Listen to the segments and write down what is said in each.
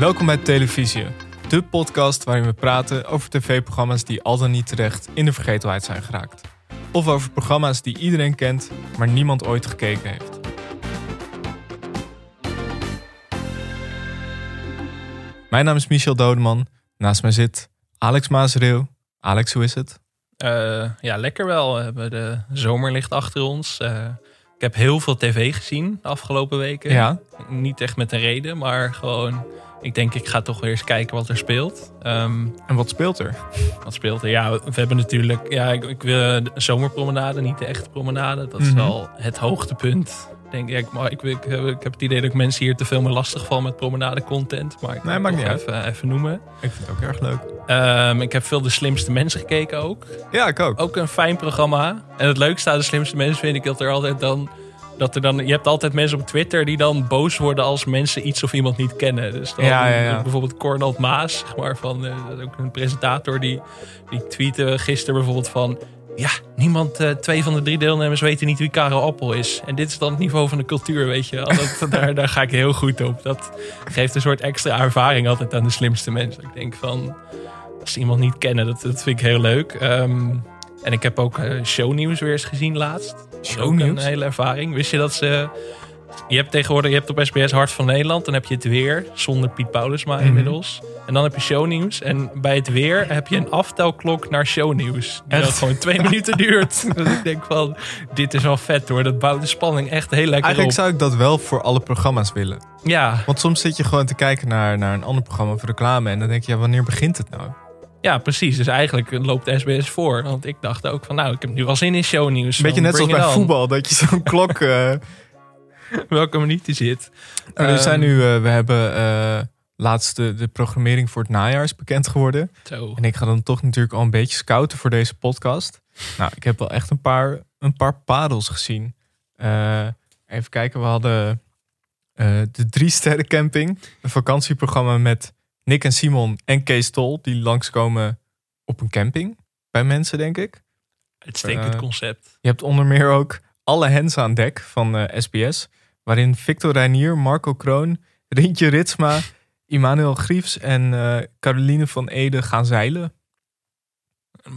Welkom bij Televisie, de podcast waarin we praten over tv-programma's die al dan niet terecht in de vergetelheid zijn geraakt. Of over programma's die iedereen kent, maar niemand ooit gekeken heeft. Mijn naam is Michel Dodeman. Naast mij zit Alex Maasreeuw. Alex, hoe is het? Uh, ja, lekker wel. We hebben de zomer ligt achter ons. Uh, ik heb heel veel tv gezien de afgelopen weken. Ja. Niet echt met een reden, maar gewoon... Ik denk, ik ga toch weer eens kijken wat er speelt. Um, en wat speelt er? Wat speelt er? Ja, we hebben natuurlijk... Ja, ik, ik wil de zomerpromenade, niet de echte promenade. Dat is mm -hmm. wel het hoogtepunt denk ik, maar ik, ik, ik, heb het idee dat ik mensen hier te veel meer lastig val met promenade content. Maar ik nee, mag niet even, even noemen. Ik vind het ook erg leuk. Um, ik heb veel De Slimste Mensen gekeken ook. Ja, ik ook. Ook een fijn programma. En het leukste aan De Slimste Mensen vind ik dat er altijd dan... Dat er dan, je hebt altijd mensen op Twitter die dan boos worden als mensen iets of iemand niet kennen. Dus dan ja, ja, ja. bijvoorbeeld Cornald Maas, zeg maar, van, uh, ook een presentator, die, die tweette gisteren bijvoorbeeld van ja, niemand, uh, twee van de drie deelnemers weten niet wie Karel Appel is. En dit is dan het niveau van de cultuur, weet je. Dat, daar, daar ga ik heel goed op. Dat geeft een soort extra ervaring altijd aan de slimste mensen. Ik denk van, als ze iemand niet kennen, dat, dat vind ik heel leuk. Um, en ik heb ook uh, shownieuws weer eens gezien laatst. Shownieuws? Een hele ervaring. Wist je dat ze... Je hebt tegenwoordig, je hebt op SBS Hart van Nederland, dan heb je het weer, zonder Piet Paulusma mm -hmm. inmiddels. En dan heb je shownieuws. En bij het weer heb je een aftelklok naar shownieuws. Die dat gewoon twee minuten duurt. dus ik denk van, dit is wel vet hoor. Dat bouwt de spanning echt heel lekker Eigenlijk op. zou ik dat wel voor alle programma's willen. Ja. Want soms zit je gewoon te kijken naar, naar een ander programma voor reclame. En dan denk je, ja, wanneer begint het nou? Ja, precies. Dus eigenlijk loopt SBS voor. Want ik dacht ook van, nou, ik heb nu wel zin in shownieuws. Beetje net zoals bij voetbal, dat je zo'n klok... Uh... welke minuut die zit. We zijn nu, uh, we hebben uh, laatst de, de, programmering voor het najaar is bekend geworden. Zo. En ik ga dan toch natuurlijk al een beetje scouten voor deze podcast. Nou, ik heb wel echt een paar, een paar parels gezien. Uh, even kijken, we hadden de Drie Sterren Camping. Een vakantieprogramma met Nick en Simon en Kees Tol. Die langskomen op een camping bij mensen, denk ik. Uitstekend concept. Je hebt onder meer ook Alle Hens aan Dek van SBS waarin Victor Reinier, Marco Kroon, Rintje Ritsma, Immanuel Griefs en uh, Caroline van Ede gaan zeilen.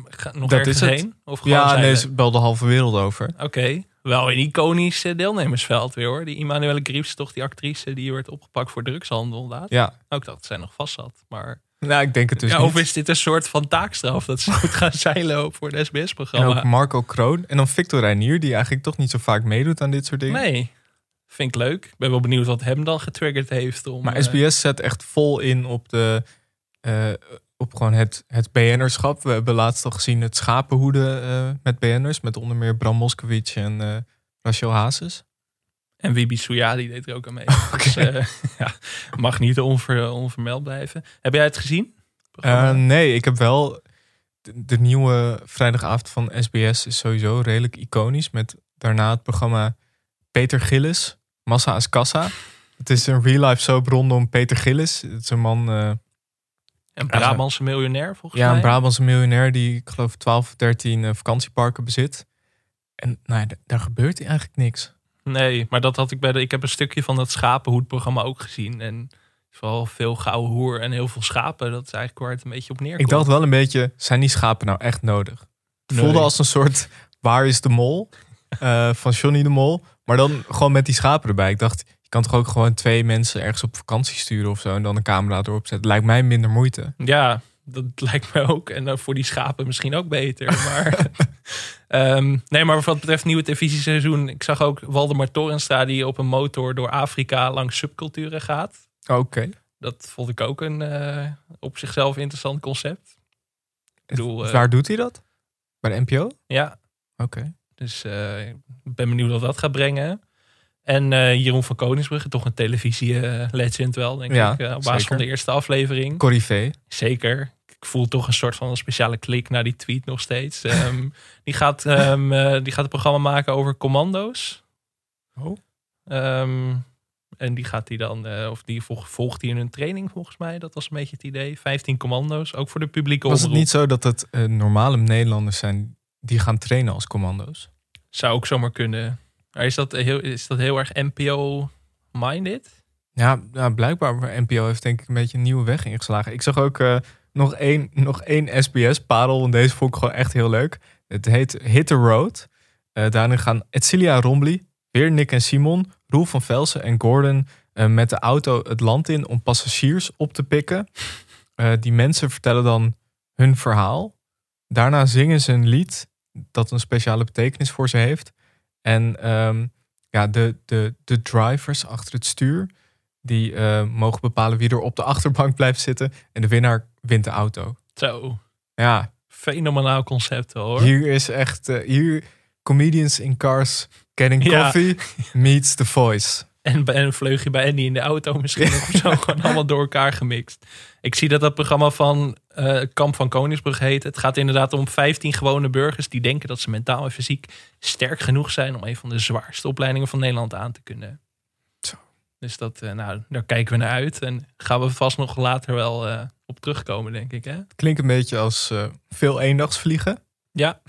Ga, nog dat is heen? Het. Of gewoon ja, zeilen? nee, is wel de halve wereld over. Oké, okay. Wel een iconisch deelnemersveld weer hoor. Die Immanuelle Griefs, toch die actrice die werd opgepakt voor drugshandel inderdaad. Ja. Ook dat zij nog vast zat, maar... Nou, ik denk het dus ja. Of is dit een soort van taakstraf dat ze moet gaan zeilen voor het SBS-programma? En ook Marco Kroon en dan Victor Reinier, die eigenlijk toch niet zo vaak meedoet aan dit soort dingen. Nee, Vind ik leuk. Ik ben wel benieuwd wat hem dan getriggerd heeft. Om, maar SBS uh, zet echt vol in op, de, uh, op gewoon het, het BN'erschap. We hebben laatst al gezien het schapenhoeden uh, met BN'ers. Met onder meer Bram Moskowitz en Rachel Hazes. En Wibi Souyadi deed er ook aan mee. okay. dus, ja, mag niet onver, onvermeld blijven. Heb jij het gezien? nee, ik heb wel... De, de nieuwe vrijdagavond van SBS is sowieso redelijk iconisch. Met daarna het programma Peter Gillis... Massa is Kassa. Het is een real life soap rondom Peter Gillis. Het is een man... Een Brabantse miljonair volgens ja, mij. Ja, een Brabantse miljonair die ik geloof 12 of 13 uh, vakantieparken bezit. En nou ja, daar gebeurt eigenlijk niks. Nee, maar dat had ik bij de... Ik heb een stukje van dat schapenhoedprogramma ook gezien. En vooral veel gouden hoer en heel veel schapen. Dat is eigenlijk waar het een beetje op neerkomt. Ik dacht wel een beetje, zijn die schapen nou echt nodig? Het voelde Nee. als een soort, waar is de mol? Uh, van Johnny de Mol. Maar dan gewoon met die schapen erbij. Ik dacht, kan toch ook gewoon twee mensen ergens op vakantie sturen of zo. En dan een camera erop zetten. Lijkt mij minder moeite. Ja, dat lijkt mij ook. En uh, voor die schapen misschien ook beter. Maar, um, nee, maar wat betreft nieuwe televisieseizoen. Ik zag ook Waldemar Torenstra die op een motor door Afrika langs subculturen gaat. Oké. Okay. Dat vond ik ook een uh, op zichzelf interessant concept. Ik bedoel, uh, Waar doet hij dat? Bij de NPO? Ja. Oké. Okay. Dus uh, ik ben benieuwd wat dat gaat brengen. En uh, Jeroen van Koningsbrugge, toch een televisie-legend wel, denk ja, ik. Uh, op basis zeker. van de eerste aflevering. Corrivé. Zeker. Ik voel toch een soort van een speciale klik naar die tweet nog steeds. um, die, gaat, um, die gaat een programma maken over commando's. Oh. Um, en die gaat hij dan, of die volgt, volgt hij in een training volgens mij. Dat was een beetje het idee. 15 commando's, ook voor de publieke Was het omroep. niet zo dat het normale Nederlanders zijn die gaan trainen als commando's? Zou ook zomaar kunnen. Maar is dat heel, is dat heel erg NPO-minded? Ja, nou, blijkbaar NPO heeft denk ik een beetje een nieuwe weg ingeslagen. Ik zag ook eh, nog één, nog één SBS-parel, deze vond ik gewoon echt heel leuk. Het heet Hit the Road. Eh, daarin gaan Etcilia Rombly, weer Nick en Simon, Roel van Velsen en Gordon eh, met de auto het land in om passagiers op te pikken. Die mensen vertellen dan hun verhaal. Daarna zingen ze een lied dat een speciale betekenis voor ze heeft. En ehm, ja, de, de, de drivers achter het stuur, die eh, mogen bepalen wie er op de achterbank blijft zitten. En de winnaar wint de auto. Zo, Ja, fenomenaal concept hoor. hier is echt, eh, hier comedians in cars getting Ja. coffee meets the voice. En, een vleugje bij Andy in de auto misschien of zo. Gewoon allemaal door elkaar gemixt. Ik zie dat dat programma van eh, Kamp van Koningsbrug heet. Het gaat inderdaad om 15 gewone burgers die denken dat ze mentaal en fysiek sterk genoeg zijn om een van de zwaarste opleidingen van Nederland aan te kunnen. Zo. Dus dat, eh, nou, daar kijken we naar uit. En gaan we vast nog later wel eh, op terugkomen, denk ik. Hè? Klinkt een beetje als veel eendagsvliegen. Ja,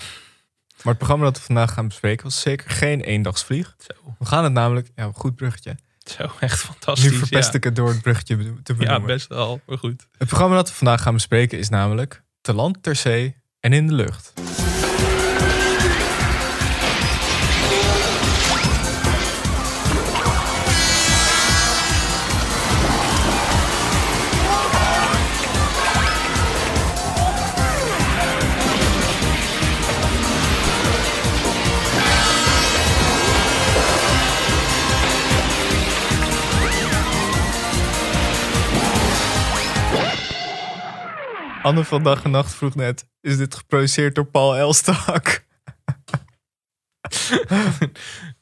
Maar het programma dat we vandaag gaan bespreken was zeker geen eendagsvlieg. zo, We gaan het namelijk, ja, goed bruggetje. zo echt fantastisch. nu verpest ja. ik het door het bruggetje te Ja, benoemen. best wel, maar goed. Het programma dat we vandaag gaan bespreken is namelijk Te land, ter zee en in de lucht. Anne van Dag en Nacht vroeg net, is dit geproduceerd door Paul Elstak?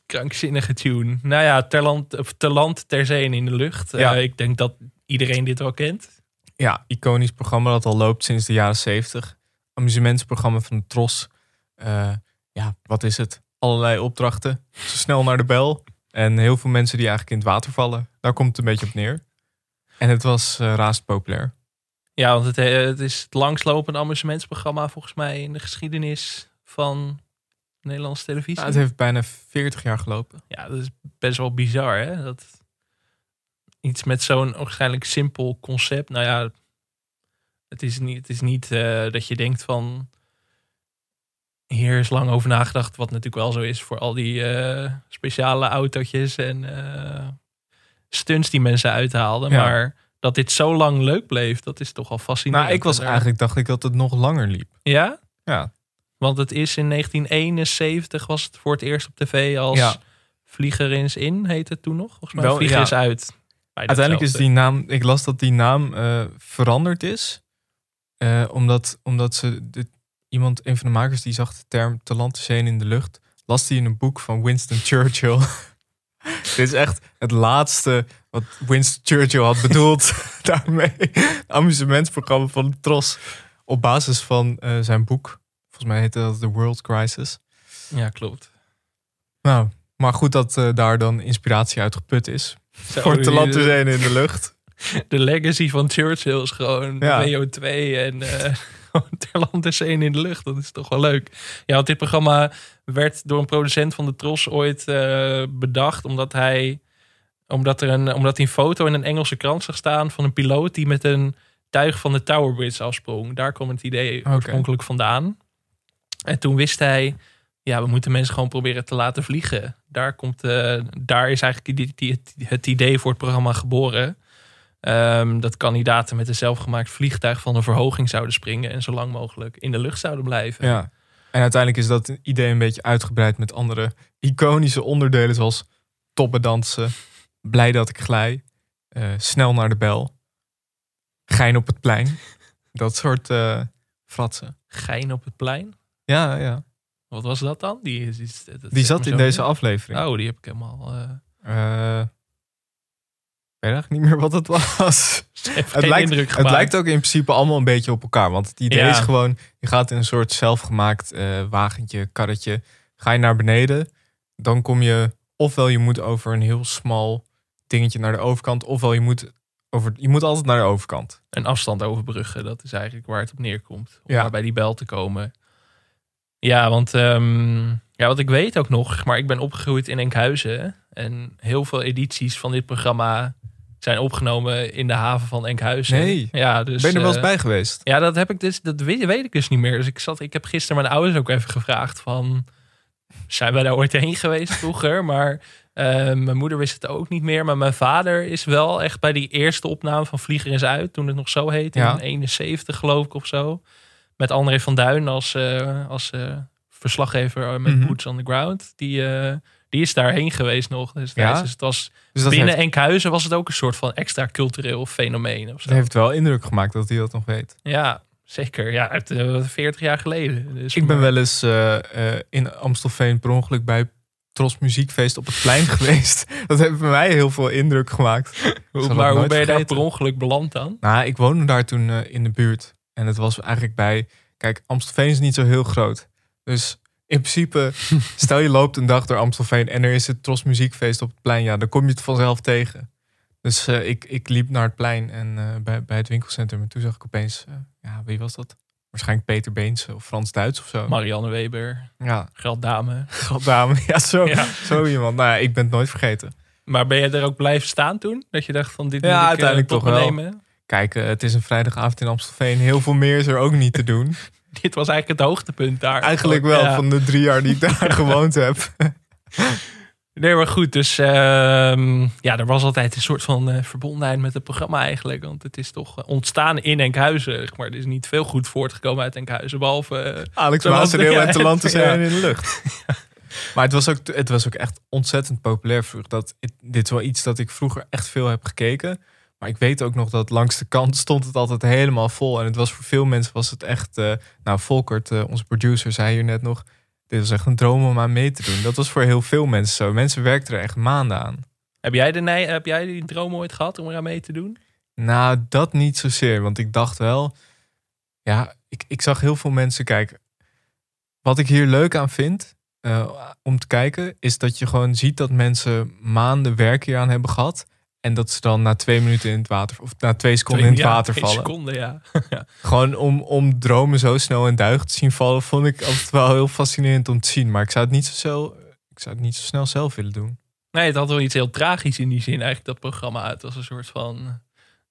krankzinnige tune. Nou ja, ter land, of ter, land, ter zee en in de lucht. Ja. Eh, ik denk dat iedereen dit wel kent. Ja, iconisch programma dat al loopt sinds de jaren 70. Amusementsprogramma van de Tros. Eh, ja, wat is het? Allerlei opdrachten. Zo snel naar de bel. En heel veel mensen die eigenlijk in het water vallen. Daar komt het een beetje op neer. En het was eh raast populair. Ja, want het, eh, het is het langslopende amusementsprogramma volgens mij in de geschiedenis van Nederlandse televisie. Het heeft bijna 40 jaar gelopen. Ja, dat is best wel bizar, hè? Dat iets met zo'n waarschijnlijk simpel concept. Nou ja, het is niet, het is niet eh, dat je denkt van. Hier is lang over nagedacht, wat natuurlijk wel zo is voor al die eh, speciale autootjes en eh, stunts die mensen uithaalden. Ja. Maar dat dit zo lang leuk bleef, dat is toch al fascinerend. Nou, ik was eigenlijk, dacht ik dat het nog langer liep. Ja? Ja, Want het is in 1971 was het voor het eerst op tv als Ja. Vlieger eens in, heet het toen nog. Volgens mij Wel, Vlieger ja. is uit. Uiteindelijk is die naam, ik las dat die naam eh, veranderd is. Eh, omdat, omdat ze, de, iemand, een van de makers die zag de term zee en in de lucht, las die in een boek van Winston Churchill. Dit is echt het laatste wat Winston Churchill had bedoeld daarmee. Amusementsprogramma van de Tros. Op basis van eh, zijn boek. Volgens mij heette dat The World Crisis. Ja, klopt. Nou, maar goed dat eh, daar dan inspiratie uit geput is. Voor te land, en in de lucht. De legacy van Churchill is gewoon Ja. WO2 en eh gewoon ter land ter zee en in de lucht. Dat is toch wel leuk. Ja, want dit programma werd door een producent van de Tros ooit eh, bedacht. Omdat hij, omdat, er een, omdat hij een foto in een Engelse krant zag staan van een piloot die met een tuig van de Tower Bridge afsprong. Daar kwam het idee Oké. oorspronkelijk vandaan. En toen wist hij, ja, we moeten mensen gewoon proberen te laten vliegen. Daar, komt, eh, daar is eigenlijk die, die, het idee voor het programma geboren. Ehm, dat kandidaten met een zelfgemaakt vliegtuig van een verhoging zouden springen en zo lang mogelijk in de lucht zouden blijven. Ja. En uiteindelijk is dat idee een beetje uitgebreid met andere iconische onderdelen zoals toppen dansen, blij dat ik glij, eh, snel naar de bel, gein op het plein. Dat soort eh fratsen. Gein op het plein. Ja, ja. Wat was dat dan? Die, is- dat Die zat in deze aflevering. Oh, die heb ik helemaal. eh weet eigenlijk niet meer wat het was. Het lijkt, indruk het lijkt ook in principe allemaal een beetje op elkaar. Want het idee Ja. is gewoon, je gaat in een soort zelfgemaakt eh, wagentje, karretje. Ga je naar beneden, dan kom je, ofwel je moet over een heel smal dingetje naar de overkant, ofwel je moet, over, je moet altijd naar de overkant. een afstand overbruggen. Dat is eigenlijk waar het op neerkomt. Om Ja. bij die bel te komen. Ja, want ehm, ja, wat ik weet ook nog, maar ik ben opgegroeid in Enkhuizen. En heel veel edities van dit programma zijn opgenomen in de haven van Enkhuizen. Nee. Ja, dus, ben je er wel eens eh, bij geweest? Ja, dat heb ik dus. Dat weet, weet ik dus niet meer. Dus ik zat. Ik heb gisteren mijn ouders ook even gevraagd van. Zijn wij daar ooit heen geweest vroeger? Maar eh, mijn moeder wist het ook niet meer. Maar mijn vader is wel echt bij die eerste opname van Vlieger is uit. Toen het nog zo heette. Ja. In 71 geloof ik of zo. Met André van Duin als, eh, als verslaggever met Mhm. Boots on the Ground. Die, die is daarheen geweest nog. Dus, Ja? dus het was Dus dat binnen heeft, Enkhuizen was het ook een soort van extra cultureel fenomeen. Of zo. dat heeft wel indruk gemaakt dat hij dat nog weet. Ja, zeker. Ja, het, eh, 40 jaar geleden. Dus Ik ben wel eens eh, eh, in Amstelveen per ongeluk bij Tros Muziekfeest op het plein geweest. Dat heeft bij mij heel veel indruk gemaakt. Hoe- het maar hoe ben je daar per ongeluk beland dan? Nou, ik woonde daar toen eh, in de buurt. En het was eigenlijk bij... Kijk, Amstelveen is niet zo heel groot. Dus in principe, stel je loopt een dag door Amstelveen... en er is het Tros Muziekfeest op het plein. Ja, dan kom je het vanzelf tegen. Dus eh, ik, ik liep naar het plein en eh, bij, bij het winkelcentrum. En toen zag ik opeens... eh, ja, wie was dat? Waarschijnlijk Peter Beens of Frans Duits of zo. Marianne Weber, Ja, Gelddame. goddame. Ja, zo, Ja. zo iemand. Nou ja, ik ben het nooit vergeten. Maar ben je er ook blijven staan toen? Dat je dacht van dit Ja, moet ik, uiteindelijk toch wel. nemen? Kijk, het is een vrijdagavond in Amstelveen. Heel veel meer is er ook niet te doen. Dit was eigenlijk het hoogtepunt daar. Eigenlijk wel, Ja. van de drie jaar die ik daar gewoond heb. Nee, maar goed. Dus ehm, ja, er was altijd een soort van eh, verbondenheid met het programma eigenlijk. Want het is toch eh, ontstaan in Enkhuizen. zeg Maar er is niet veel goed voortgekomen uit Enkhuizen. Behalve eh, Alex Maasdeel en te land te zijn in de lucht. Maar het was, ook, het was ook echt ontzettend populair vroeger. Dat, dit is wel iets dat ik vroeger echt veel heb gekeken. Maar ik weet ook nog dat langs de kant stond het altijd helemaal vol. En het was voor veel mensen was het echt... eh, nou, Volkert, eh, onze producer, zei hier net nog... Dit was echt een droom om aan mee te doen. Dat was voor heel veel mensen zo. Mensen werkten er echt maanden aan. heb, jij de, nee, heb jij die droom ooit gehad om eraan mee te doen? Nou, dat niet zozeer. Want ik dacht wel... Ja, ik, ik zag heel veel mensen kijken. Wat ik hier leuk aan vind eh, om te kijken... is dat je gewoon ziet dat mensen maanden werk hier aan hebben gehad... en dat ze dan na twee minuten in het water... of na twee seconden in het water vallen. seconde, ja. Gewoon om, om dromen zo snel in duigen te zien vallen... vond ik altijd wel heel fascinerend om te zien. Maar ik zou het niet zo, snel, ik zou het niet zo snel zelf willen doen. Nee, het had wel iets heel tragisch in die zin, eigenlijk, dat programma. Het was een soort van.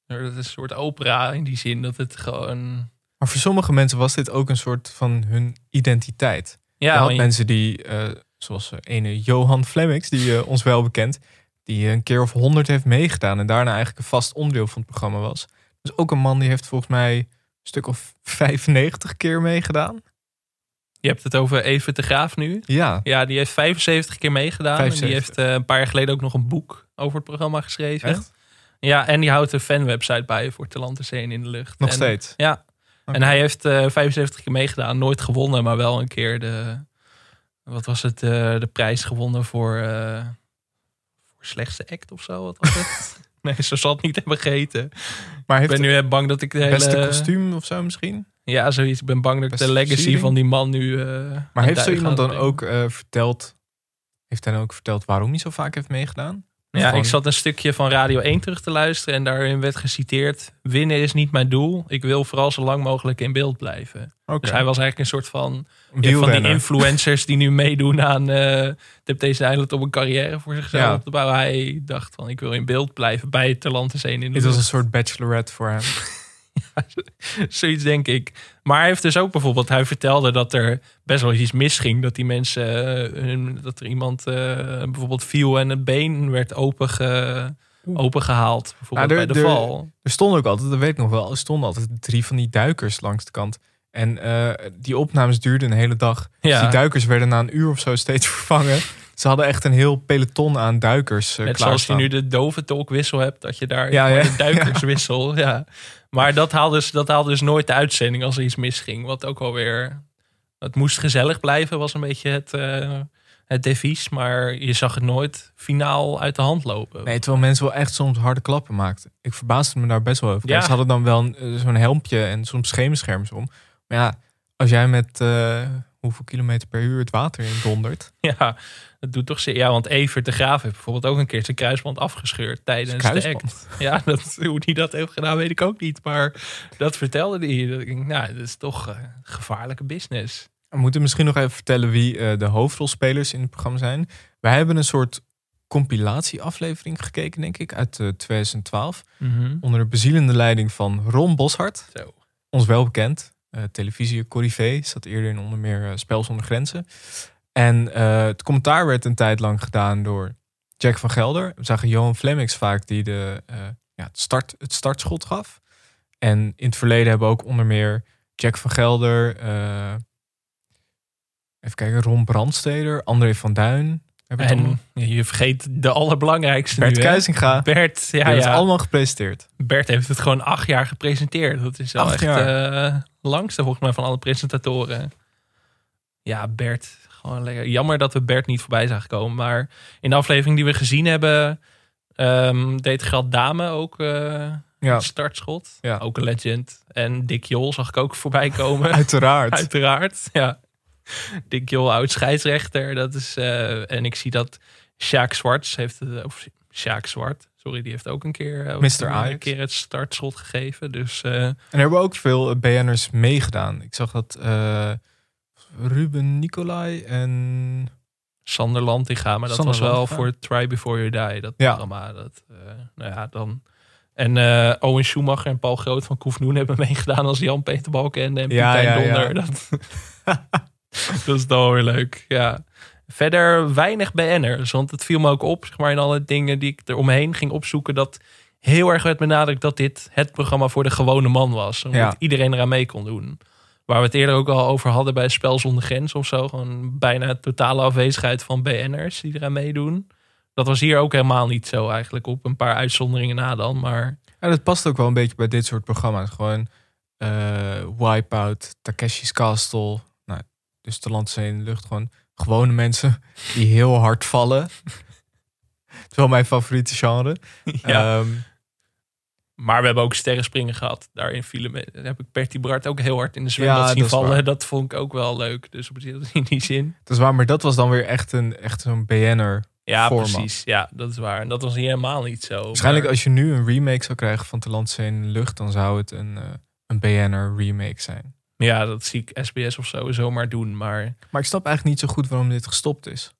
Een soort opera in die zin dat het gewoon. Maar voor sommige mensen was dit ook een soort van hun identiteit. Ja, je had want je- mensen die, eh, zoals eh, ene Johan Flemmix, die eh, ons wel bekend, die een keer of honderd heeft meegedaan en daarna eigenlijk een vast onderdeel van het programma was. Dus ook een man die heeft volgens mij een stuk of 95 keer meegedaan. je hebt het over Even de Graaf nu. Ja, Ja, die heeft 75 keer meegedaan. En die 75. heeft eh, een paar jaar geleden ook nog een boek over het programma geschreven. echt? Ja, en die houdt een fanwebsite bij voor Talante Zee in de lucht. Nog En- steeds. Ja, en hij heeft eh 75 keer meegedaan. Nooit gewonnen, maar wel een keer de. Wat was het? eh, de prijs gewonnen voor. Slechtste act of zo? Wat was het? nee, zo zal het niet hebben gegeten. Maar Ik ben nu bang dat ik de hele... beste kostuum of zo misschien? Ja, zoiets. Ik ben bang dat ik de legacy van die man nu... eh, Maar heeft zo iemand dan ook eh, verteld, heeft hij dan ook verteld waarom hij zo vaak heeft meegedaan? Ja, ik zat een stukje van Radio 1 terug te luisteren en daarin werd geciteerd: Winnen is niet mijn doel. Ik wil vooral zo lang mogelijk in beeld blijven. Dus hij was eigenlijk een soort van, Een ja, van die influencers die nu meedoen aan uh, Temptation Island om een carrière voor zichzelf Ja. op te bouwen. Hij dacht van: Ik wil in beeld blijven bij Talante Zeen in de Dit was een soort bachelorette voor hem. Zoiets denk ik. Maar hij heeft dus ook bijvoorbeeld, hij vertelde dat er best wel iets misging. Dat die mensen, eh, dat er iemand eh, bijvoorbeeld viel en het been werd openge, opengehaald. Bijvoorbeeld Nou, er- bij de er- val. Er stonden ook altijd, dat weet ik nog wel, er stonden altijd drie van die duikers langs de kant. En eh, die opnames duurden een hele dag. Dus Ja. die duikers werden na een uur of zo steeds vervangen. Ze hadden echt een heel peloton aan duikers uh, Net zoals je nu de doventolkwissel hebt, dat je daar Ja, ja, de duikerswissel. ja. Maar dat haalde, dus, dat haalde dus nooit de uitzending als er iets misging. Wat ook alweer. Het moest gezellig blijven, was een beetje het, eh, het devies. Maar je zag het nooit finaal uit de hand lopen. Nee, terwijl mensen wel echt soms harde klappen maakten. Ik verbaasde me daar best wel over. Ja. Ze hadden dan wel eh, zo'n helmpje en soms schemerscherms om. Maar ja, als jij met hoeveel kilometer per uur het water in dondert. Ja, dat doet toch zeer. Ja, want Evert de Graaf heeft bijvoorbeeld ook een keer zijn kruisband afgescheurd tijdens de act. Ja, dat, hoe hij dat heeft gedaan, weet ik ook niet. Maar dat vertelde hij. Dat ik nou, dat is toch eh, gevaarlijke business. We moeten misschien nog even vertellen wie eh, de hoofdrolspelers in het programma zijn. Wij hebben een soort compilatieaflevering gekeken, denk ik, uit eh, 2012. Mhm. Onder de bezielende leiding van Ron Boshart. Zo. Ons wel bekend. Eh televisie Corrivé. Zat eerder in onder meer eh, Spel zonder Grenzen. En eh, het commentaar werd een tijd lang gedaan door Jack van Gelder. We zagen Johan Flemmings vaak die de, ja, het, start, het startschot gaf. En in het verleden hebben we ook onder meer Jack van Gelder... even kijken, Ron Brandsteder, André van Duin. En je vergeet de allerbelangrijkste Bert nu? Kuizinga. Bert, ja, Ja, het allemaal gepresenteerd. Bert heeft het gewoon acht jaar gepresenteerd. Dat is wel Acht echt jaar. Langste volgens mij van alle presentatoren. Ja, Bert. Gewoon lekker. Jammer dat we Bert niet voorbij zagen komen. Maar in de aflevering die we gezien hebben... ehm, deed Geld Dame ook eh, Ja, startschot. Ja. Ook een legend. En Dick Jol zag ik ook voorbij komen. uiteraard. Uiteraard, ja. Dick Jol, oud scheidsrechter. Dat is, eh, en ik zie dat Sjaak Zwarts heeft het, of Sjaak Zwart, sorry, die heeft ook een keer, eh, Mr. een Ajax. keer het startschot gegeven. Dus eh, En er hebben ook veel eh, BN'ers meegedaan. Ik zag dat eh, Ruben Nicolai en... Sander Lantinga, maar dat Sander was wel voor Try Before You Die, dat Ja. programma. Dat, eh, nou ja, dan... En eh, Owen Schumacher en Paul Groot van Koefnoen hebben meegedaan als Jan-Peter Balkenende en Pietijn ja, ja. Donder. Dat, dat is dan weer leuk, ja. Verder weinig BN'ers, want het viel me ook op, zeg maar, in alle dingen die ik eromheen ging opzoeken, dat heel erg werd benadrukt dat dit het programma voor de gewone man was. Omdat Ja. iedereen eraan mee kon doen. Waar we het eerder ook al over hadden bij Spel zonder grens of zo. Gewoon bijna totale afwezigheid van BN'ers die eraan meedoen. Dat was hier ook helemaal niet zo eigenlijk. Op een paar uitzonderingen na dan. Maar Ja, dat past ook wel een beetje bij dit soort programma's. Gewoon eh, Wipeout, Takeshi's Castle. Nou, dus de landse in de lucht. Gewoon gewone mensen die heel hard vallen. Het is wel mijn favoriete genre. ja. Ehm, maar we hebben ook sterrenspringen gehad. Daarin vielen me, heb ik Bertie Bart ook heel hard in de zwembad zien vallen. Dat vond ik ook wel leuk. Dus op zich in die zin. dat is waar, maar dat was dan weer echt, een, echt zo'n BN'er. Ja, Format. precies. Ja, dat is waar. En dat was hier helemaal niet zo. Waarschijnlijk Maar- als je nu een remake zou krijgen van de landse in de lucht... dan zou het een, eh, een BN'er remake zijn. Ja, dat zie ik SBS of zo zomaar doen. Maar Maar ik snap eigenlijk niet zo goed waarom dit gestopt is.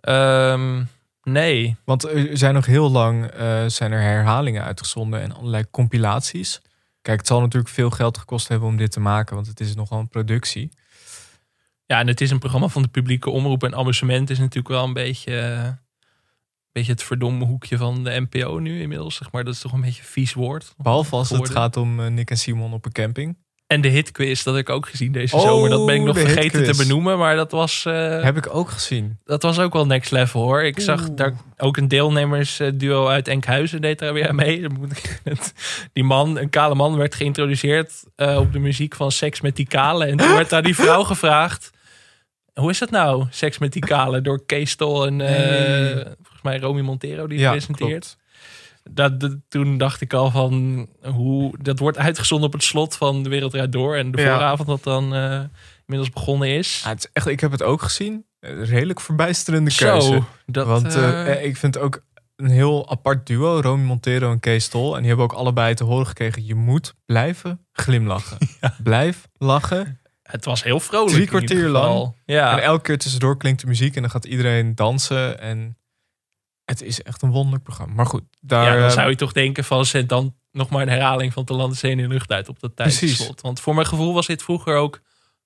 ehm, nee. Want er zijn nog heel lang eh, zijn er herhalingen uitgezonden en allerlei compilaties. Kijk, het zal natuurlijk veel geld gekost hebben om dit te maken, want het is nogal een productie. Ja, en het is een programma van de publieke omroep. En amusement is natuurlijk wel een beetje, eh, een beetje het verdomme hoekje van de NPO nu inmiddels. Zeg maar. Dat is toch een beetje een vies woord. Behalve als het gaat om eh, Nick en Simon op een camping. En de hitquiz, dat heb ik ook gezien deze Oh, zomer. Dat ben ik nog de vergeten te benoemen. Maar dat was, eh, Heb ik ook gezien. dat was ook wel next level hoor. Ik zag daar ook een deelnemersduo uit Enkhuizen deed daar weer mee. Die man, een kale man, werd geïntroduceerd eh, op de muziek van Seks met die kale. En toen werd daar die vrouw gevraagd. Hoe is dat nou, Seks met die kale? Door Kees Tol en eh, Nee. volgens mij Romy Montero die Ja, presenteert. klopt. Dat, dat- toen dacht ik al van hoe dat wordt uitgezonden op het slot van de Wereld Door. En de Ja. vooravond dat dan eh, inmiddels begonnen is. Ja, het is echt, ik heb het ook gezien. Redelijk verbijsterende keuze. Zo, dat, want eh, eh, ik vind ook een heel apart duo, Romy Montero en Kees Tol. En die hebben ook allebei te horen gekregen, je moet blijven glimlachen. Blijf lachen. het was heel vrolijk. Drie kwartier lang. Ja. En elke keer tussendoor klinkt de muziek en dan gaat iedereen dansen. En het is echt een wonderlijk programma. Maar goed, daar... ja, dan eh, zou je toch denken van zet dan nog maar een herhaling van Te Landen Zee in de lucht uit op dat tijdslot. Want voor mijn gevoel was dit vroeger ook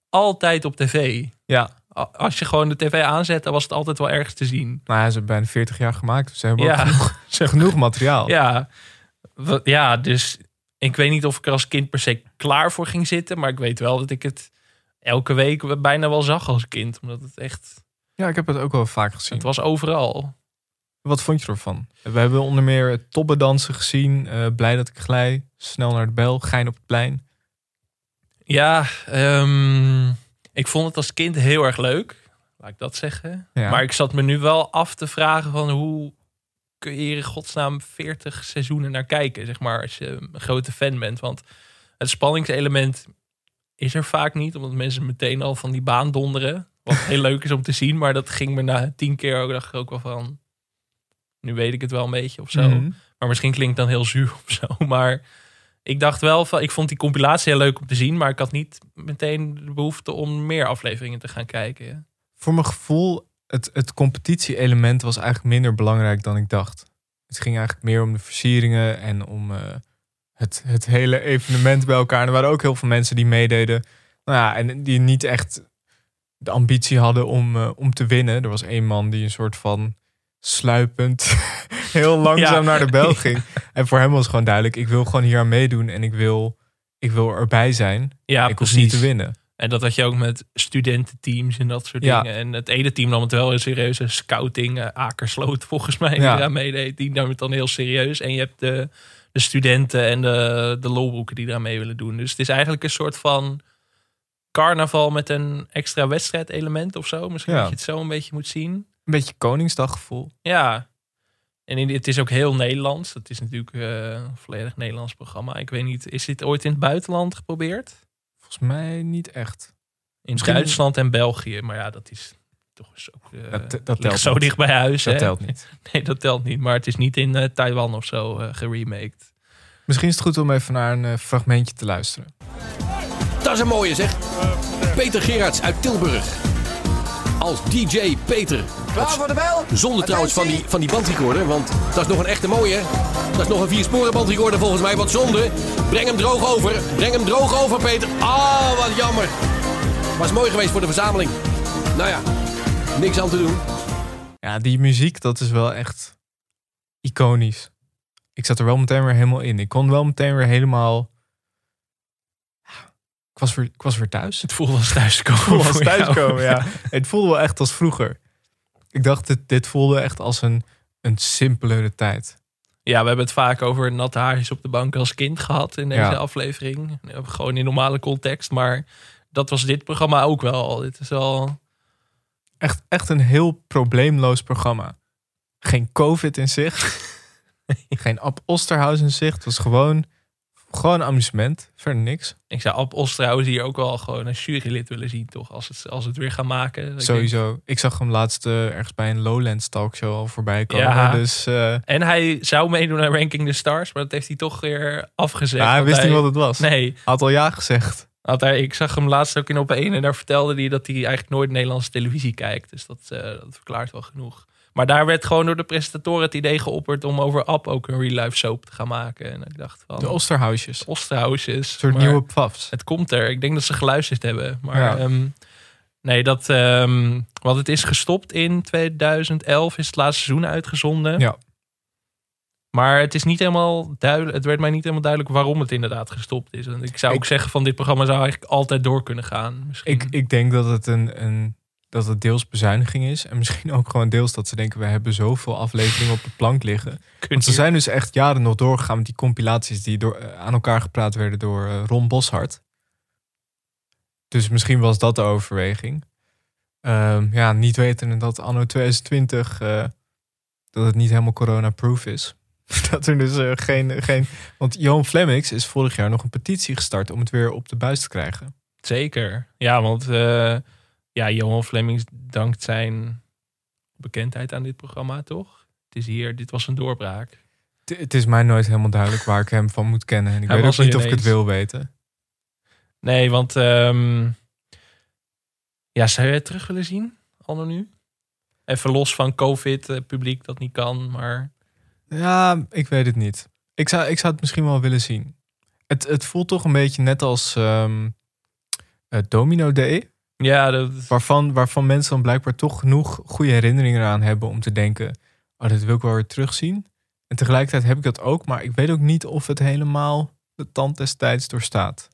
altijd op tv. ja, Als je gewoon de tv aanzette, was het altijd wel ergens te zien. nou ja, ze hebben bijna 40 jaar gemaakt. Dus ze hebben Ja. genoeg, genoeg materiaal. Ja, ja, dus ik weet niet of ik er als kind per se klaar voor ging zitten. Maar ik weet wel dat ik het elke week bijna wel zag als kind. Omdat het echt, Ja, ik heb het ook wel vaak gezien. het was overal. Wat vond je ervan? We hebben onder meer tobbedansen gezien. eh, blij dat ik glij. Snel naar de bel. Gein op het plein. Ja, ehm, ik vond het als kind heel erg leuk. Laat ik dat zeggen. Ja. Maar ik zat me nu wel af te vragen van hoe kun je hier in godsnaam 40 seizoenen naar kijken, zeg maar, als je een grote fan bent. Want het spanningselement is er vaak niet, omdat mensen meteen al van die baan donderen. Wat heel leuk is om te zien, maar dat ging me na tien keer ook, dacht ik ook wel van, nu weet ik het wel een beetje of zo. Mhm. Maar misschien klinkt het dan heel zuur of zo. Maar ik dacht wel van, ik vond die compilatie heel leuk om te zien, maar ik had niet meteen de behoefte om meer afleveringen te gaan kijken. Voor mijn gevoel het, het competitie-element was eigenlijk minder belangrijk dan ik dacht. Het ging eigenlijk meer om de versieringen en om eh, het, het hele evenement bij elkaar. En er waren ook heel veel mensen die meededen. Nou ja, en die niet echt de ambitie hadden om, eh, om te winnen. Er was één man die een soort van sluipend heel langzaam Ja. naar de bel ging. En voor hem was gewoon duidelijk, ik wil gewoon hier aan meedoen en ik wil, ik wil erbij zijn. Ja, ik hoef precies. niet te winnen. En dat had je ook met studententeams en dat soort Ja. dingen. En het ene team nam het wel. Een scouting, eh, Akersloot volgens mij, die Ja. eraan meedeed. Die nam het dan heel serieus. En je hebt de, de studenten en de, de lolboeken die eraan mee willen doen. Dus het is eigenlijk een soort van carnaval met een extra wedstrijdelement of zo. Misschien Ja. dat je het zo een beetje moet zien. Een beetje Koningsdaggevoel. Ja. En in, het is ook heel Nederlands. Het is natuurlijk eh, een volledig Nederlands programma. Ik weet niet, is dit ooit in het buitenland geprobeerd? Volgens mij niet echt. In Misschien- Duitsland en België. Maar ja, dat is toch eens ook eh, Dat- dat ligt telt zo niet. dicht bij huis. Dat hè? telt niet. Nee, dat telt niet. Maar het is niet in eh, Taiwan of zo eh geremaked. Misschien is het goed om even naar een fragmentje te luisteren. Dat is een mooie zeg. Peter Gerards uit Tilburg. Als DJ Peter. Klaar voor de bel? Zonder trouwens van die, van die bandrecorder, want dat is nog een echte mooie. Dat is nog een viersporen bandrecorder volgens mij, wat zonde. Breng hem droog over. Breng hem droog over, Peter. Ah, wat jammer. Was mooi geweest voor de verzameling. Nou ja, niks aan te doen. Ja, die muziek, dat is wel echt iconisch. Ik zat er wel meteen weer helemaal in. Ik kon wel meteen weer helemaal... Ik was weer, ik was weer thuis. Het voelde als thuiskomen. Het voelde als thuiskomen, ja. Het voelde wel echt als vroeger. Ik dacht, dit, dit voelde echt als een, een simpelere tijd. Ja, we hebben het vaak over natte haartjes op de bank als kind gehad in deze Ja. aflevering. Gewoon in normale context. Maar dat was dit programma ook wel. Dit is al... Echt, echt een heel probleemloos programma. Geen COVID in zicht. Geen Ab Osterhaus in zicht. Het was gewoon, gewoon amusement. Verder niks. Ik zou Ab Osterhaus hier ook wel gewoon een jurylid willen zien, toch? Als het, als het weer gaan maken. Ik Sowieso. Ik zag hem laatst eh, ergens bij een Lowlands talkshow al voorbij komen. Ja. Dus eh, En hij zou meedoen aan Ranking the Stars, maar dat heeft hij toch weer afgezegd. ja, hij want wist niet wat het was. Nee, Hij had al ja gezegd. had hij, ik zag hem laatst ook in op één en daar vertelde hij dat hij eigenlijk nooit Nederlandse televisie kijkt. Dus dat, eh, dat verklaart wel genoeg. Maar daar werd gewoon door de presentatoren het idee geopperd om over App ook een real life soap te gaan maken. En ik dacht van, De Osterhausjes. Osterhausjes. Een soort nieuwe puffs. Het komt er. Ik denk dat ze geluisterd hebben. Maar Ja. ehm, nee, dat, ehm, want het is gestopt in 2011, is het laatste seizoen uitgezonden. Ja. Maar het is niet helemaal duidelijk. Het werd mij niet helemaal duidelijk waarom het inderdaad gestopt is. En ik zou ook Ik- zeggen van dit programma zou eigenlijk altijd door kunnen gaan. Misschien. Ik, ik denk dat het een, een dat het deels bezuiniging is. En misschien ook gewoon deels dat ze denken... we hebben zoveel afleveringen op de plank liggen. Want ze zijn dus echt jaren nog doorgegaan met die compilaties... die door, eh, aan elkaar gepraat werden door eh, Ron Boshart. Dus misschien was dat de overweging. Ehm, ja, niet weten dat anno 2020... eh, dat het niet helemaal corona-proof is. dat er dus geen, geen... Want Johan Flemmix is vorig jaar nog een petitie gestart... om het weer op de buis te krijgen. Zeker. Ja, want ja, Johan Flemings dankt zijn bekendheid aan dit programma, toch? Het is hier, dit was een doorbraak. Het- Het is mij nooit helemaal duidelijk waar ik hem van moet kennen. En ik Hij weet ook niet of ik het wil weten. Nee, want ehm, ja, zou je het terug willen zien, al nu? Even los van COVID, eh, publiek dat niet kan, maar Ja, ik weet het niet. Ik zou, ik zou het misschien wel willen zien. Het, het voelt toch een beetje net als ehm, eh, Domino Day. Ja, dat, Waarvan, waarvan mensen dan blijkbaar toch genoeg goede herinneringen eraan hebben om te denken... Oh, dit wil ik wel weer terugzien. En tegelijkertijd heb ik dat ook. Maar ik weet ook niet of het helemaal de tand des tijds doorstaat.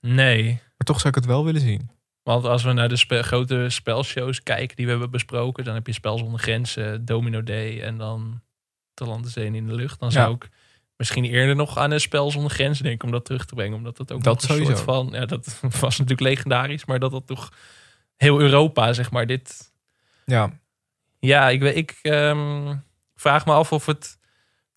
nee. Maar toch zou ik het wel willen zien. Want als we naar de spe- grote spelshows kijken die we hebben besproken, dan heb je Spel zonder grenzen, Domino Day en dan Te landen zee in de lucht. Dan zou Ja. ik misschien eerder nog aan een Spel zonder grenzen denken om dat terug te brengen. Omdat dat ook Dat een sowieso. soort van, ja, dat was natuurlijk legendarisch, maar dat dat toch heel Europa, zeg maar, dit Ja, Ja, ik, weet- ik ehm, vraag me af of het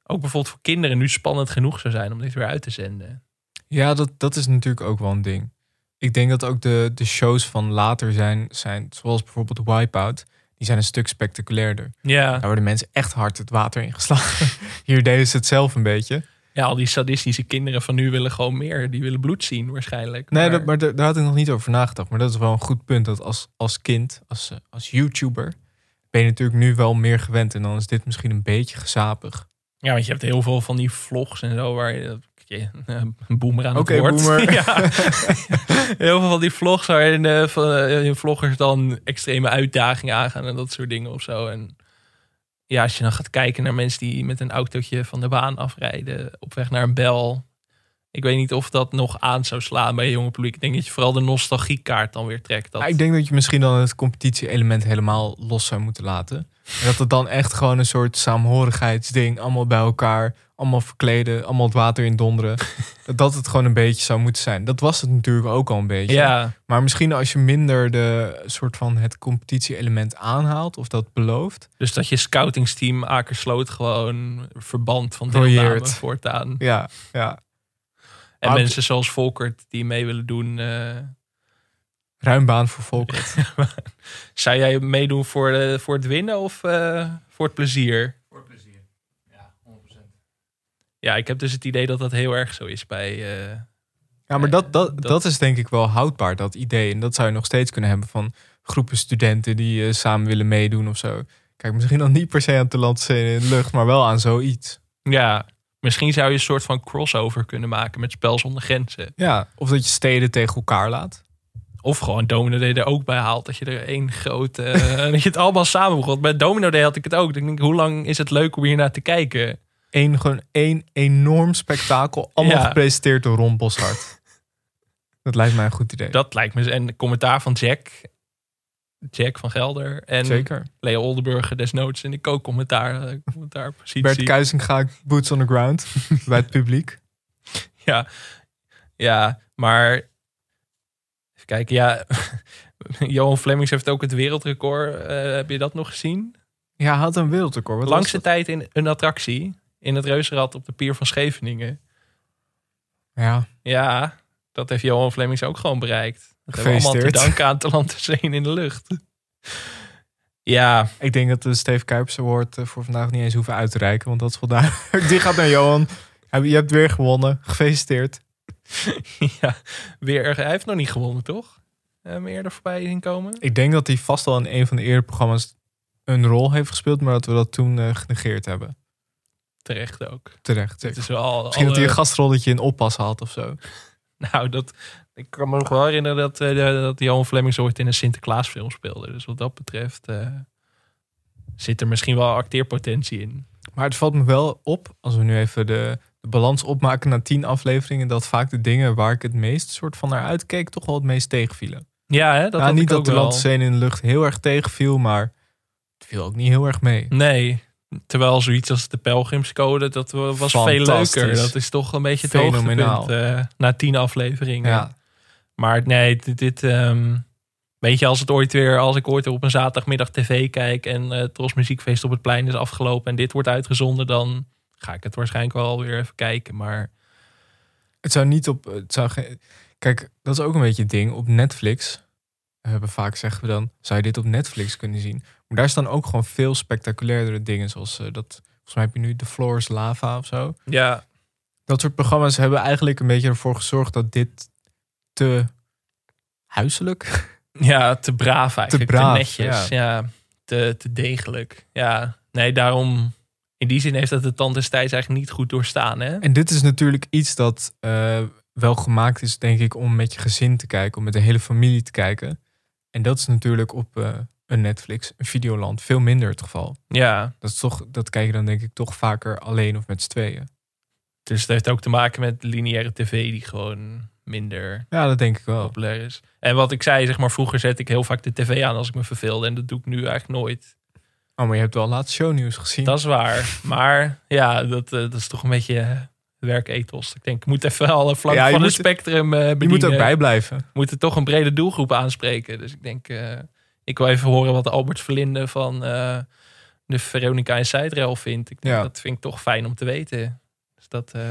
ook bijvoorbeeld voor kinderen nu spannend genoeg zou zijn om dit weer uit te zenden. Ja, dat, dat is natuurlijk ook wel een ding. Ik denk dat ook de, de shows van later zijn, zijn, zoals bijvoorbeeld Wipeout, die zijn een stuk spectaculairder. Ja, Daar worden mensen echt hard het water ingeslagen. Hier deden ze het zelf een beetje. ja al die sadistische kinderen van nu willen gewoon meer. Die willen bloed zien waarschijnlijk. Nee, dat, maar daar, daar had ik nog niet over nagedacht. Maar dat is wel een goed punt. Dat als, als kind, als, eh, als YouTuber, ben je natuurlijk nu wel meer gewend. En dan is dit misschien een beetje gezapig. Ja, want je hebt heel veel van die vlogs en zo waar je, je een boomer aan het woord. ja. heel veel van die vlogs waarin eh, van, eh, vloggers dan extreme uitdagingen aangaan en dat soort dingen of zo. En ja, als je dan gaat kijken naar mensen die met een autootje van de baan afrijden op weg naar een bel. Ik weet niet of dat nog aan zou slaan bij jonge publiek. Ik denk dat je vooral de nostalgiekaart dan weer trekt. Dat... Ja, ik denk dat je misschien dan het competitie-element helemaal los zou moeten laten. En dat het dan echt gewoon een soort saamhorigheidsding, allemaal bij elkaar, allemaal verkleden, allemaal het water in donderen. dat het gewoon een beetje zou moeten zijn. Dat was het natuurlijk ook al een beetje. ja, Maar misschien als je minder de soort van het competitie-element aanhaalt of dat belooft. dus dat je scoutingsteam Akersloot gewoon verband van deelname voortaan. Ja, ja. En Maar- mensen zoals Volkert die mee willen doen. eh, Ruim baan voor Volkert. zou jij meedoen voor, eh, voor het winnen of eh, voor het plezier. Ja, 100%. Ja, ik heb dus het idee dat dat heel erg zo is bij. eh, Ja, maar dat, dat, Dat- dat is denk ik wel houdbaar, dat idee. En dat zou je nog steeds kunnen hebben van groepen studenten die eh, samen willen meedoen of zo. Kijk, misschien dan niet per se aan te scene in de lucht, maar wel aan zoiets. ja, misschien zou je een soort van crossover kunnen maken met Spel zonder Grenzen. Ja, of dat je steden tegen elkaar laat. Of gewoon Domino Day er ook bij haalt. Dat je er één grote. eh, dat je het allemaal samen begon. Bij Domino Day had ik het ook. Ik denk, hoe lang is het leuk om hier naar te kijken? Eén, gewoon één enorm spektakel, allemaal Ja. gepresenteerd door Ron Boshart. dat lijkt mij een goed idee. Dat lijkt me. En de commentaar van Jack. Jack van Gelder. En Zeker. Leo Oldenburger desnoods in de co-commentaar eh, commentaarpositie. Bert Kuizinga, boots on the ground, bij het publiek. Ja, ja, maar even kijken, ja. Johan Flemings heeft ook het wereldrecord. Eh, heb je dat nog gezien? Ja, hij had een wereldrecord. Wat Langste tijd in een attractie in het Reuzenrad op de pier van Scheveningen. Ja, Ja, dat heeft Johan Flemings ook gewoon bereikt. Dat hebben we allemaal te danken aan Talent Zeen in de lucht. Ja, ik denk dat de Steve Kuipers Award eh, voor vandaag niet eens hoeven uit te reiken, want dat is duidelijk. Die gaat naar Johan. Je hebt weer gewonnen. Gefeliciteerd. ja, weer. Hij heeft nog niet gewonnen, toch? Eh, meer er voorbij zien komen. Ik denk dat hij vast al in een van de eerdere programma's een rol heeft gespeeld, maar dat we dat toen eh, genegeerd hebben. Terecht ook. Terecht. Het is wel Misschien dat hij een gastrolletje in oppassen had of zo. Nou, dat, ik kan me nog wel herinneren dat, de- dat Johan Flemings ooit in een Sinterklaasfilm speelde. Dus wat dat betreft eh, zit er misschien wel acteerpotentie in. Maar het valt me wel op, als we nu even de, de balans opmaken na tien afleveringen, dat vaak de dingen waar ik het meest soort van naar uitkeek, toch wel het meest tegenvielen. Ja, hè, dat had niet dat de landscène in de lucht heel erg tegenviel, maar het viel ook niet heel erg mee. Nee, terwijl zoiets als de Pelgrimscode, dat wa- was veel leuker. Dat is toch een beetje het Fenomenaal. hoogtepunt eh, na tien afleveringen. Ja, Maar nee, dit, dit, ehm, weet je, als het ooit weer, als ik ooit weer op een zaterdagmiddag tv kijk en eh Tros Muziekfeest op het plein is afgelopen en dit wordt uitgezonden, dan ga ik het waarschijnlijk wel weer even kijken. Maar het zou niet op. Het zou geen, kijk, dat is ook een beetje het ding. Op Netflix, hebben vaak zeggen we dan, zou je dit op Netflix kunnen zien? Maar daar staan ook gewoon veel spectaculairdere dingen, zoals eh, dat. Volgens mij heb je nu The Floor is Lava of zo. ja, Dat soort programma's hebben eigenlijk een beetje ervoor gezorgd dat dit te huiselijk. ja te braaf eigenlijk, te, braaf, netjes, ja. te, te degelijk. Ja, nee, daarom, in die zin heeft dat de tand destijds eigenlijk niet goed doorstaan, hè? En dit is natuurlijk iets dat eh, wel gemaakt is, denk ik, om met je gezin te kijken, om met de hele familie te kijken. En dat is natuurlijk op eh, een Netflix, een Videoland, veel minder het geval. Ja, Dat, is toch, dat kijk je dan denk ik toch vaker alleen of met z'n tweeën. dus het heeft ook te maken met lineaire tv die gewoon minder Ja, dat denk ik wel. populair is. En wat ik zei, zeg maar, vroeger zet ik heel vaak de tv aan als ik me verveelde. En dat doe ik nu eigenlijk nooit. Oh, maar je hebt wel laatst shownieuws gezien. Dat is waar. Maar ja, dat, eh, dat is toch een beetje werkethos. Ik denk, ik moet even alle Ja, je van het spectrum eh je moet ook bijblijven. We moeten toch een brede doelgroep aanspreken. Dus ik denk, eh, ik wil even horen wat Albert Verlinde van eh, de Veronica en Zijdrail vindt. Ik denk, Ja. dat vind ik toch fijn om te weten. Dus dat, eh,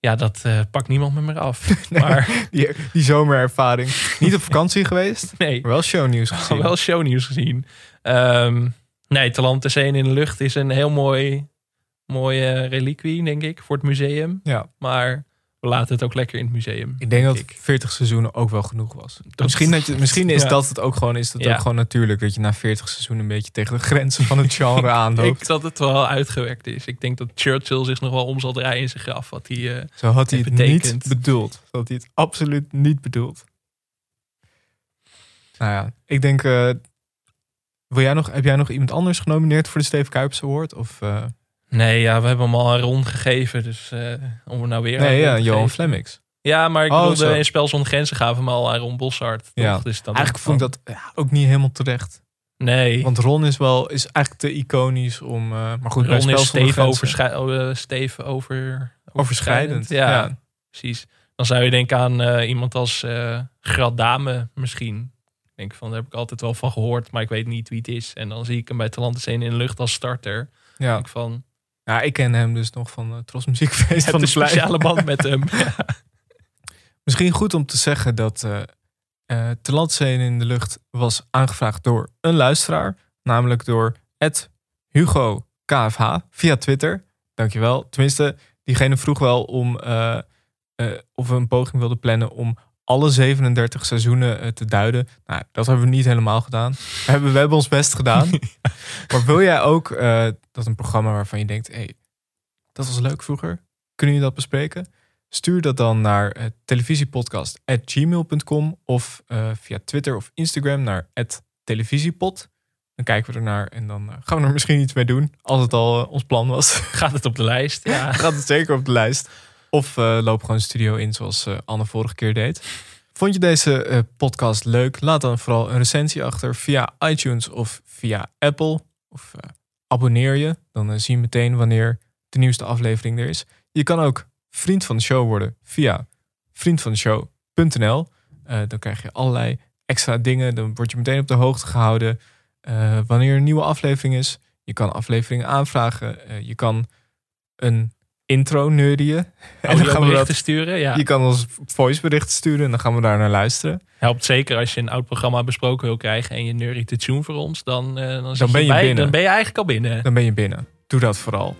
ja, dat eh, pakt niemand me meer af. Maar Die, die zomerervaring. Niet op vakantie geweest, nee, maar wel shownieuws gezien. wel shownieuws gezien. Ehm nee, Talent te Zeen in de lucht is een heel mooi, mooie reliquie, denk ik, voor het museum. Ja. Maar We laten het ook lekker in het museum. Ik denk dat ik. 40 seizoenen ook wel genoeg was. Dat- misschien, dat je, misschien is Ja. dat het ook gewoon, is dat Ja. ook gewoon natuurlijk dat je na 40 seizoenen een beetje tegen de grenzen van het genre aanloopt. Ik dat het wel uitgewerkt is. Ik denk dat Churchill zich nog wel om zal draaien in zijn graf. Wat hij, eh, Zo had hij het betekent. niet bedoeld. Zo had hij het absoluut niet bedoeld. Nou ja, ik denk. eh, wil jij nog, heb jij nog iemand anders genomineerd voor de Steve Kuipers Award? Of, eh, Nee, ja, we hebben hem al een rond gegeven. Dus eh, om er nou weer nee, ja, Johan. Flemmings. Ja, maar ik Oh, bedoelde in Spel zonder Grenzen gaven we hem al aan Ron Boshart. Ja. Dus dan Eigenlijk vond ik dat ja, ook niet helemaal terecht. Nee, Want Ron is wel is eigenlijk te iconisch om. eh, maar goed, bij Ron Spel is Zonder Steve, Grenzen- overschrij- oh, eh, over, overschrijdend. Ja, Ja. precies. Dan zou je denken aan eh, iemand als eh Grad Dame misschien. Ik denk van, daar heb ik altijd wel van gehoord, maar ik weet niet wie het is. En dan zie ik hem bij Talenten in de lucht als starter. Ja. Denk ik van, ja, ik ken hem dus nog van uh, Tros Muziekfeest van de speciale band met hem. Misschien goed om te zeggen dat eh Talentscene in de lucht was aangevraagd door een luisteraar. Namelijk door Ed Hugo KFH via Twitter. Dankjewel. Tenminste, diegene vroeg wel om of we een poging wilden plannen om alle 37 seizoenen eh, te duiden. Nou, dat hebben we niet helemaal gedaan. We hebben, we hebben ons best gedaan. maar wil jij ook eh, dat een programma waarvan je denkt... Hey, dat was leuk vroeger. Kunnen jullie dat bespreken? Stuur dat dan naar uh, televisiepodcast.gmail.com of uh, via Twitter of Instagram naar televisiepod. Dan kijken we ernaar en dan gaan we er misschien iets mee doen. Als het al ons plan was. Gaat het op de lijst? Ja. Gaat het zeker op de lijst. Of uh, loop gewoon studio in zoals uh, Anne vorige keer deed. Vond je deze uh, podcast leuk? Laat dan vooral een recensie achter via iTunes of via Apple. Of abonneer je. Dan zie je meteen wanneer de nieuwste aflevering er is. Je kan ook vriend van de show worden via vriendvandeshow.nl. Dan krijg je allerlei extra dingen. Dan word je meteen op de hoogte gehouden wanneer een nieuwe aflevering is. Je kan afleveringen aanvragen. Je kan een intro neurien. En dan gaan we dat sturen. Ja. Je kan ons voiceberichten sturen en dan gaan we daar naar luisteren. Helpt zeker als je een oud programma besproken wil krijgen en je neuriet de tune voor ons. Dan, uh, dan, dan ben je, bij, binnen. Dan ben je eigenlijk al binnen. Dan ben je binnen. Doe dat vooral.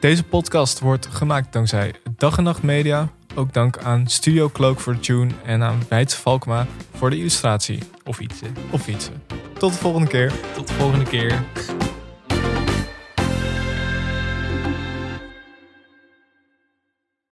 Deze podcast wordt gemaakt dankzij Dag en Nacht Media. Ook dank aan Studio Cloak voor de tune en aan Weidse Valkma voor de illustratie. Of fietsen. Of fietsen. Tot de volgende keer. Tot de volgende keer.